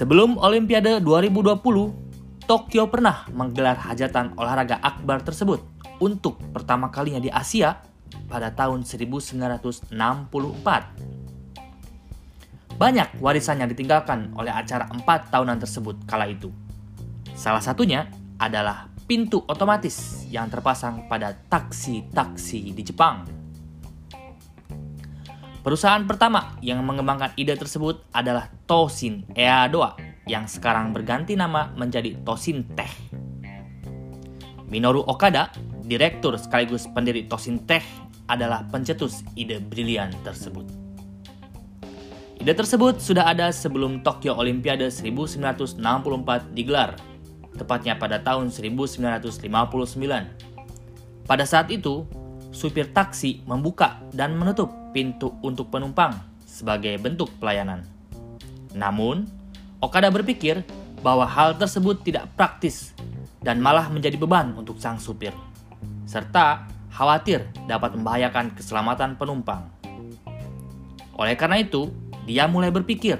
Sebelum Olimpiade 2020, Tokyo pernah menggelar hajatan olahraga akbar tersebut untuk pertama kalinya di Asia pada tahun 1964. Banyak warisan yang ditinggalkan oleh acara empat tahunan tersebut kala itu. Salah satunya adalah pintu otomatis yang terpasang pada taksi-taksi di Jepang. Perusahaan pertama yang mengembangkan ide tersebut adalah Toshin Eadoa yang sekarang berganti nama menjadi Toshin Tech. Minoru Okada, direktur sekaligus pendiri Toshin Tech, adalah pencetus ide brilian tersebut. Ide tersebut sudah ada sebelum Tokyo Olimpiade 1964 digelar, tepatnya pada tahun 1959. Pada saat itu, supir taksi membuka dan menutup pintu untuk penumpang sebagai bentuk pelayanan. Namun, Okada berpikir bahwa hal tersebut tidak praktis dan malah menjadi beban untuk sang supir, serta khawatir dapat membahayakan keselamatan penumpang. Oleh karena itu, dia mulai berpikir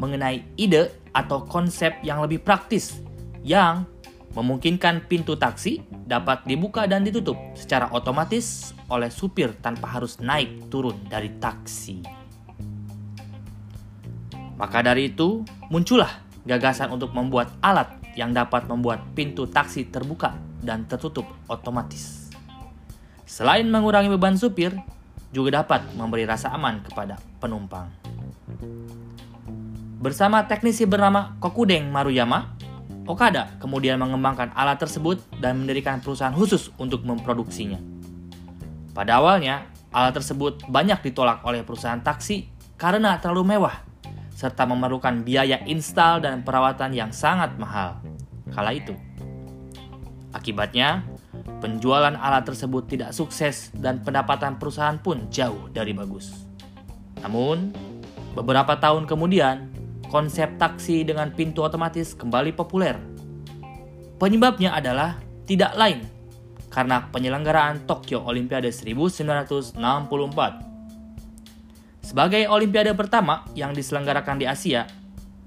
mengenai ide atau konsep yang lebih praktis yang memungkinkan pintu taksi dapat dibuka dan ditutup secara otomatis oleh supir tanpa harus naik turun dari taksi. Maka dari itu, muncullah gagasan untuk membuat alat yang dapat membuat pintu taksi terbuka dan tertutup otomatis. Selain mengurangi beban supir, juga dapat memberi rasa aman kepada penumpang. Bersama teknisi bernama Kokudeng Maruyama, Okada kemudian mengembangkan alat tersebut dan mendirikan perusahaan khusus untuk memproduksinya. Pada awalnya, alat tersebut banyak ditolak oleh perusahaan taksi karena terlalu mewah, serta memerlukan biaya install dan perawatan yang sangat mahal. Kala itu, akibatnya penjualan alat tersebut tidak sukses dan pendapatan perusahaan pun jauh dari bagus. Namun, beberapa tahun kemudian, konsep taksi dengan pintu otomatis kembali populer. Penyebabnya adalah tidak lain karena penyelenggaraan Tokyo Olimpiade 1964. Sebagai olimpiade pertama yang diselenggarakan di Asia,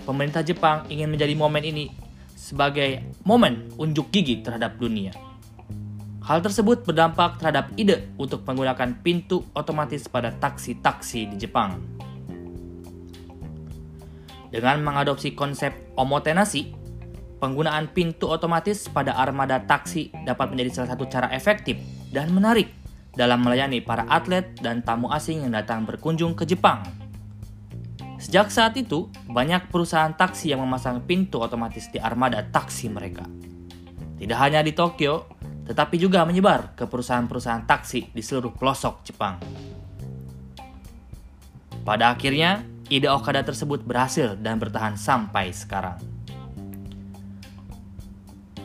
pemerintah Jepang ingin menjadi momen ini sebagai momen unjuk gigi terhadap dunia. Hal tersebut berdampak terhadap ide untuk menggunakan pintu otomatis pada taksi-taksi di Jepang. Dengan mengadopsi konsep omotenasi, penggunaan pintu otomatis pada armada taksi dapat menjadi salah satu cara efektif dan menarik dalam melayani para atlet dan tamu asing yang datang berkunjung ke Jepang. Sejak saat itu, banyak perusahaan taksi yang memasang pintu otomatis di armada taksi mereka. Tidak hanya di Tokyo, tetapi juga menyebar ke perusahaan-perusahaan taksi di seluruh pelosok Jepang. Pada akhirnya, ide Okada tersebut berhasil dan bertahan sampai sekarang.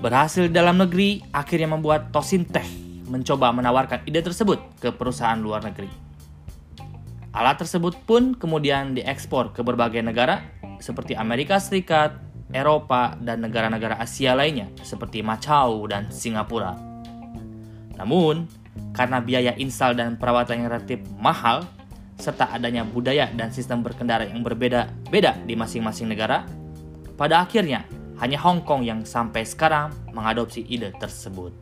Berhasil dalam negeri akhirnya membuat Tosin Tech mencoba menawarkan ide tersebut ke perusahaan luar negeri. Alat tersebut pun kemudian diekspor ke berbagai negara seperti Amerika Serikat, Eropa, dan negara-negara Asia lainnya seperti Macau dan Singapura. Namun, karena biaya install dan perawatan yang relatif mahal, serta adanya budaya dan sistem berkendara yang berbeda-beda di masing-masing negara, pada akhirnya hanya Hong Kong yang sampai sekarang mengadopsi ide tersebut.